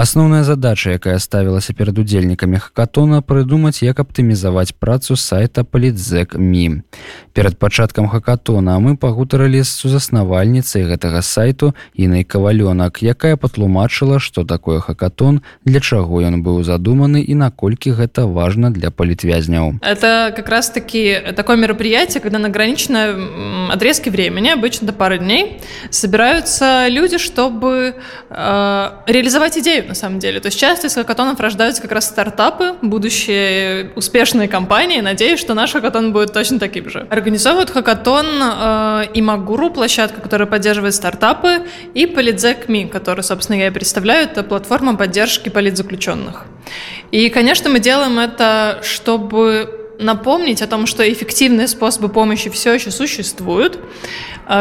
Асноўная задача, якая ставілася перад удзельнікамі хакатона прыдумаць, як аптымізаваць працу сайта палітзэк.ми. Перад пачаткам хакатона мы пагутарылі з сузаснавальніцай гэтага сайту інай кавалёнак, якая патлумачыла, што такое хакатон, для чаго ён быў задуманы і наколькі гэта важна для палітвязняў. Это как раз таки такое мероприятие, когда на ограниченном отрезке времени, обычно до пары дней, собираются люди, чтобы э, реализовать идею на самом деле. То есть часто из хакатонов рождаются как раз стартапы, будущие успешные компании. Надеюсь, что наш хакатон будет точно таким же. Организовывают хакатон э, и Магуру, площадка, которая поддерживает стартапы, и Политзекми, который, собственно, я и представляю. Это платформа поддержки политзаключенных. И, конечно, мы делаем это, чтобы напомнить о том, что эффективные способы помощи все еще существуют,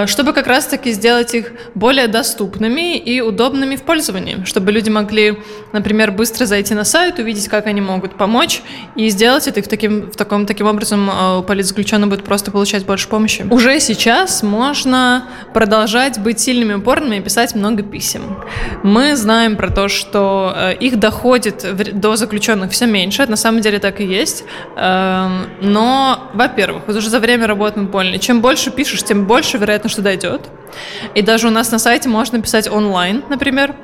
чтобы как раз-таки сделать их более доступными и удобными в пользовании, чтобы люди могли, например, быстро зайти на сайт, увидеть, как они могут помочь, и сделать это в таким, в таком, таким образом а, политзаключенный будет просто получать больше помощи. Уже сейчас можно продолжать быть сильными упорными и писать много писем. Мы знаем про то, что э, их доходит до заключенных все меньше, на самом деле так и есть, эм, но, во-первых, уже за время работы мы поняли, чем больше пишешь, тем больше вероятность вероятно, что дойдет. И даже у нас на сайте можно писать онлайн, например.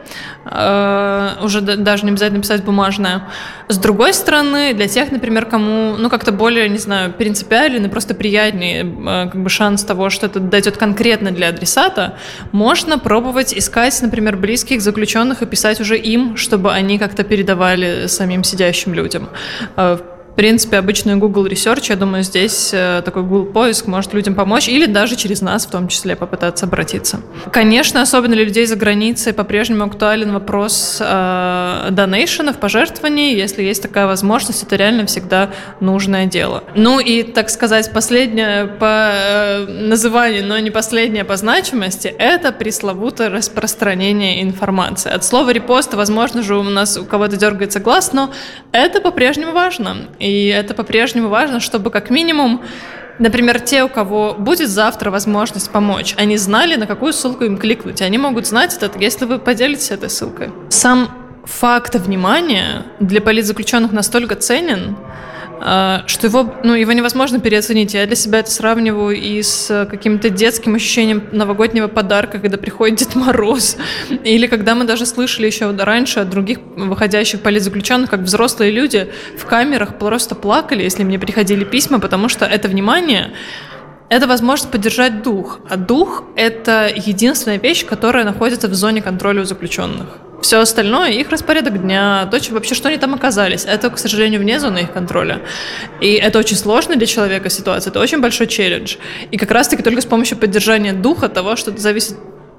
Э, уже даже не обязательно писать бумажное. С другой стороны, для тех, например, кому, ну, как-то более, не знаю, принципиальный, просто приятнее э, как бы шанс того, что это дойдет конкретно для адресата, можно пробовать искать, например, близких заключенных и писать уже им, чтобы они как-то передавали самим сидящим людям. Э, в принципе, обычный Google Research, я думаю, здесь э, такой Google поиск может людям помочь или даже через нас в том числе попытаться обратиться. Конечно, особенно для людей за границей по-прежнему актуален вопрос э, донейшенов, пожертвований. Если есть такая возможность, это реально всегда нужное дело. Ну и, так сказать, последнее по э, называнию, но не последнее по значимости, это пресловутое распространение информации. От слова репоста, возможно же, у нас у кого-то дергается глаз, но это по-прежнему важно. И это по-прежнему важно, чтобы как минимум Например, те, у кого будет завтра возможность помочь, они знали, на какую ссылку им кликнуть. Они могут знать это, если вы поделитесь этой ссылкой. Сам факт внимания для политзаключенных настолько ценен, что его, ну, его невозможно переоценить. Я для себя это сравниваю и с каким-то детским ощущением новогоднего подарка, когда приходит Дед Мороз. Или когда мы даже слышали еще раньше от других выходящих политзаключенных, как взрослые люди в камерах просто плакали, если мне приходили письма, потому что это внимание это возможность поддержать дух. А дух — это единственная вещь, которая находится в зоне контроля у заключенных. Все остальное, их распорядок дня, то, вообще, что они там оказались, это, к сожалению, вне зоны их контроля. И это очень сложно для человека ситуация, это очень большой челлендж. И как раз-таки только с помощью поддержания духа того, что зависит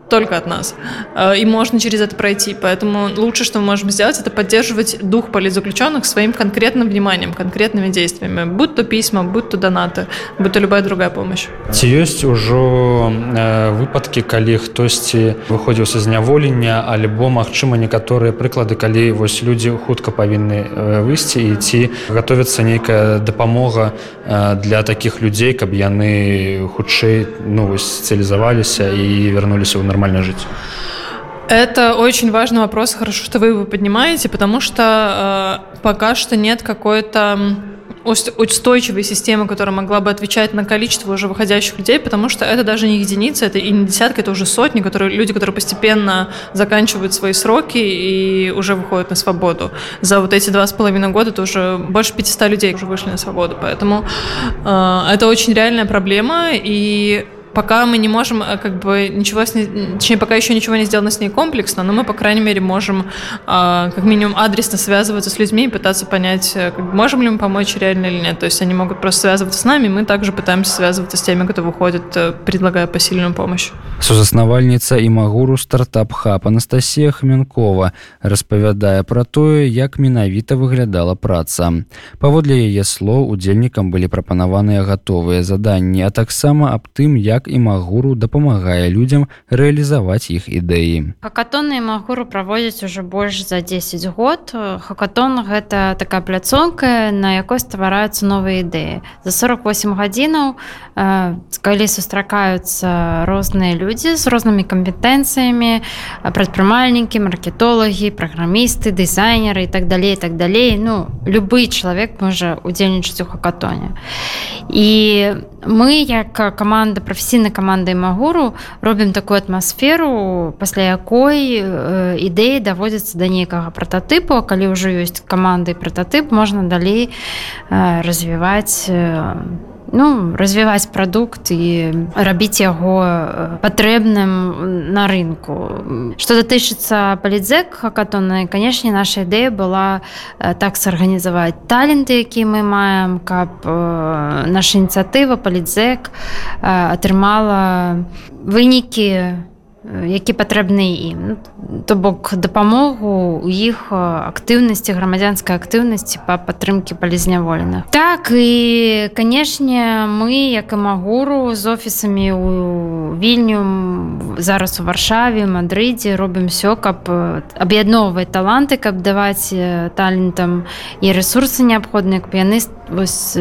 только от нас. Э, и можно через это пройти. Поэтому лучше, что мы можем сделать, это поддерживать дух политзаключенных своим конкретным вниманием, конкретными действиями. Будь то письма, будь то донаты, будь то любая другая помощь. Ці ёсць ужо э, выпадкі, калі хтосьці выходзіў са зняволення, альбо магчыма некаторыя прыклады, калі вось людзі хутка павінны э, выйсці і ці гатовіцца нейкая дапамога для такіх людзей, каб яны хутчэй ну, спецыялізаваліся і вярнуліся ў нар нормально жить? Это очень важный вопрос. Хорошо, что вы его поднимаете, потому что э, пока что нет какой-то устойчивой системы, которая могла бы отвечать на количество уже выходящих людей, потому что это даже не единица, это и не десятки, это уже сотни, которые, люди, которые постепенно заканчивают свои сроки и уже выходят на свободу. За вот эти два с половиной года это уже больше 500 людей уже вышли на свободу, поэтому э, это очень реальная проблема, и пока мы не можем э, как бы ничего с ней, точнее, пока еще ничего не сделано с ней комплексно, но мы, по крайней мере, можем а, как минимум адресно связываться с людьми и пытаться понять, э, как, можем ли мы помочь реально или нет. То есть они могут просто связываться с нами, мы также пытаемся связываться с теми, кто выходит, э, предлагая посильную помощь. Сузаснавальніца і магуру стартап-хаб Анастасія Хмянкова распавядае пра тое, як менавіта выглядала праца. Паводле яе слоў удзельнікам былі прапанаваныя гатовыя заданні, а таксама аб тым, як так і магуру дапамагае людзям рэалізаваць іх ідэі. Хакатоны магуру праводзяць уже больш за 10 год. Хакатон гэта такая пляцонка на якой ствараюцца новыя ідэі. За 48 гадзінаў калі сустракаюцца розныя людзі з рознымі кампетэнцыямі прадпрымальнікі маркетолагі праграмісты дызайнеры і так далей так далей. Ну любы чалавек можа удзельнічаць у хакатоне. І мы як каманда прафесійнай камандай магуру робім такую атмасферу пасля якой ідэі даводзяцца да нейкага прататыпу калі ўжо ёсць каманды прататып можна далей развіваць ну развіваць прадукт і рабіць яго патрэбным на рынку что датычыцца палідзек хакатоннай канешне наша ідэя была так сарганізаваць таленты які мы маем каб наша ініцыятыва палідзек атрымала вынікі у які патрэбны ім ну, то бок дапамогу у іх актыўнасці грамадзянскай актыўнасці па падтрымке палізняволеных так і канешне мы як і магуру з офісамі у вільню зараз у варшаве мадрыдзе робім все каб аб'ядноўваць таланты каб даваць талентам і ресурсы неабходныя каб яны вось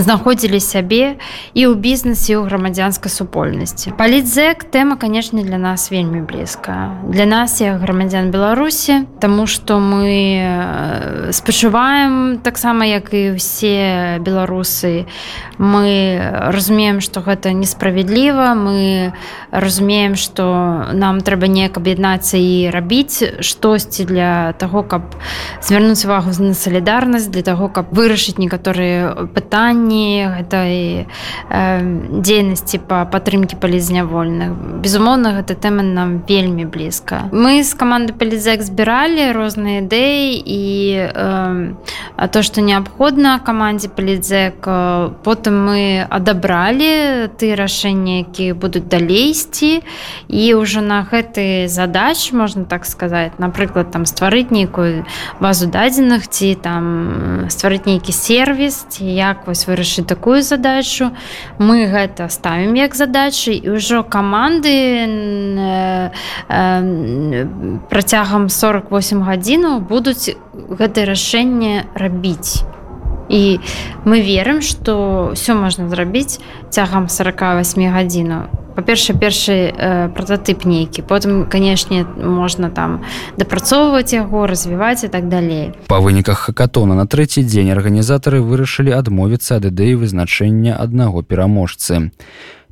знаходзілі сябе і ў бізнесе у грамадзянскай супольнасці. Палітзек тэма канешне для нас вельмі блізка для нас як грамадзян беларусі тому что мы спачуваем таксама як і ўсе беларусы. Мы разумеем что гэта несправядліва. Мы разумеем что нам трэба неяк аб'яднацца і рабіць штосьці для того каб звярнуць увагу на салідарнасць для того каб вырашыць некаторыя пытанні пытанні гэтай э, дзейнасці па падтрымкі палізнявольных безумоўна гэта тэма нам вельмі блізка мы з каманды палізек збіралі розныя ідэі і э, то што неабходна камандзе палідзек потым мы адабралі ты рашэнні якія будуць далейсці і ўжо на гэты задач можна так сказаць напрыклад там стварыць нейкую базу дадзеных ці там стварыць нейкі сервіс ці як вось вырашыць такую задачу мы гэта ставім як задачы і ўжо каманды э, э, працягам 48 гадзінаў будуць гэтае рашэнне рабіць і мы верым што ўсё можна зрабіць цягам 48 гадзінаў па-перша першы э, прототып нейкі потым канешне можна там дапрацоўваць яго развіваць і так далей па выніках хакатона на трэці дзень арганізатары вырашылі адмовіцца ад ідэі вызначэння аднаго пераможцы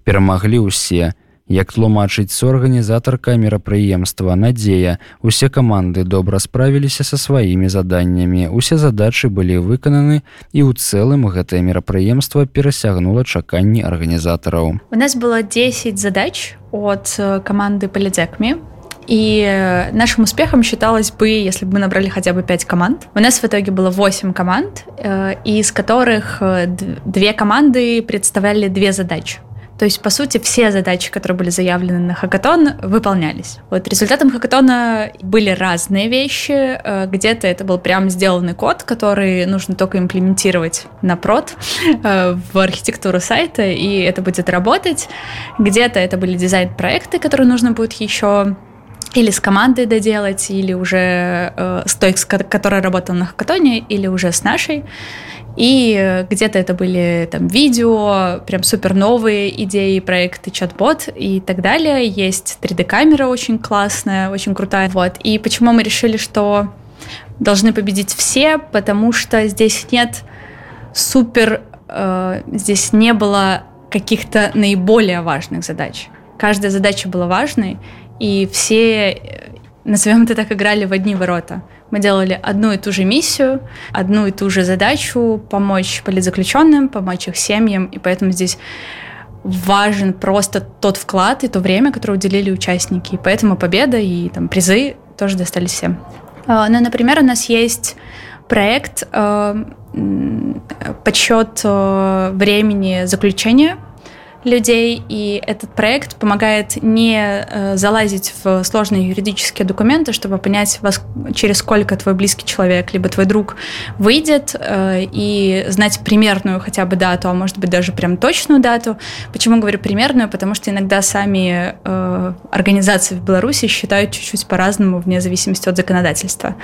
перамаглі ўсе і Як тлумачыць суарганізатарка мерапрыемства надзея усе каманды добра справіліся са сваімі заданнямі усе задачы былі выкананы і ў цэлым гэтае мерапрыемства перасягнула чаканні арганізатараў у нас было 10 задач от э, команды палідзекмі И э, нашим успехом считалось бы, если бы мы набрали хотя бы 5 команд. У нас в итоге было 8 команд, э, из которых две команды представляли две задачи. То есть, по сути, все задачи, которые были заявлены на хакатон, выполнялись. Вот результатом хакатона были разные вещи. Э, где-то это был прям сделанный код, который нужно только имплементировать на прод э, в архитектуру сайта, и это будет работать. Где-то это были дизайн-проекты, которые нужно будет еще или с командой доделать, или уже э, с той, которая работала на хакатоне, или уже с нашей. И где-то это были там видео, прям супер новые идеи, проекты, чат-бот и так далее. Есть 3D-камера очень классная, очень крутая. Вот. И почему мы решили, что должны победить все, потому что здесь нет супер, э, здесь не было каких-то наиболее важных задач. Каждая задача была важной, и все, э, назовем это так, играли в одни ворота. Мы делали одну и ту же миссию, одну и ту же задачу помочь политзаключенным, помочь их семьям, и поэтому здесь важен просто тот вклад и то время, которое уделили участники. И поэтому победа и там, призы тоже достались всем. А, ну, например, у нас есть проект э, подсчет э, времени заключения людей, и этот проект помогает не э, залазить в сложные юридические документы, чтобы понять, через сколько твой близкий человек, либо твой друг выйдет, э, и знать примерную хотя бы дату, а может быть даже прям точную дату. Почему говорю примерную? Потому что иногда сами э, организации в Беларуси считают чуть-чуть по-разному вне зависимости от законодательства.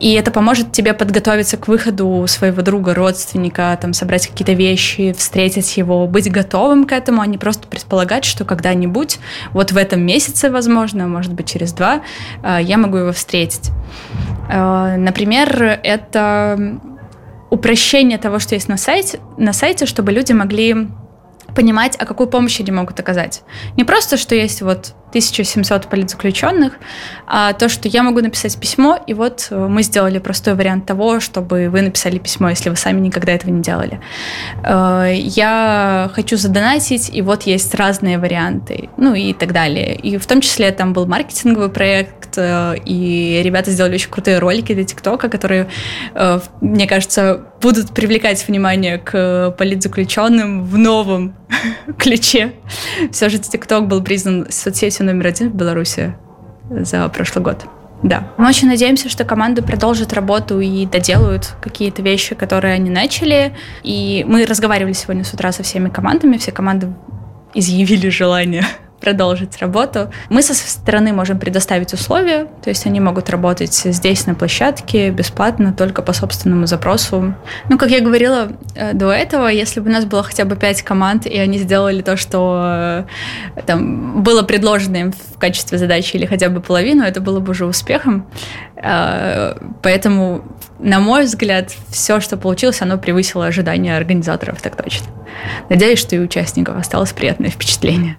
И это поможет тебе подготовиться к выходу своего друга, родственника, там, собрать какие-то вещи, встретить его, быть готовым к этому, а не просто предполагать, что когда-нибудь, вот в этом месяце, возможно, может быть, через два, э, я могу его встретить. Э, например, это упрощение того, что есть на сайте, на сайте, чтобы люди могли понимать, а какую помощь они могут оказать. Не просто, что есть вот 1700 политзаключенных, а то, что я могу написать письмо, и вот э, мы сделали простой вариант того, чтобы вы написали письмо, если вы сами никогда этого не делали. Э, я хочу задонатить, и вот есть разные варианты, ну и так далее. И в том числе там был маркетинговый проект, э, и ребята сделали очень крутые ролики для ТикТока, которые, мне кажется, будут привлекать внимание к политзаключенным в новом ключе. Все же ТикТок был признан соцсетью номер один в Беларуси за прошлый год. Да. Мы очень надеемся, что команда продолжит работу и доделают какие-то вещи, которые они начали. И мы разговаривали сегодня с утра со всеми командами. Все команды изъявили желание продолжить работу. Мы со своей стороны можем предоставить условия, то есть они могут работать здесь на площадке бесплатно, только по собственному запросу. Ну, как я говорила э, до этого, если бы у нас было хотя бы пять команд, и они сделали то, что э, там было предложено им в качестве задачи или хотя бы половину, это было бы уже успехом. Э, поэтому, на мой взгляд, все, что получилось, оно превысило ожидания организаторов, так точно. Надеюсь, что и участников осталось приятное впечатление.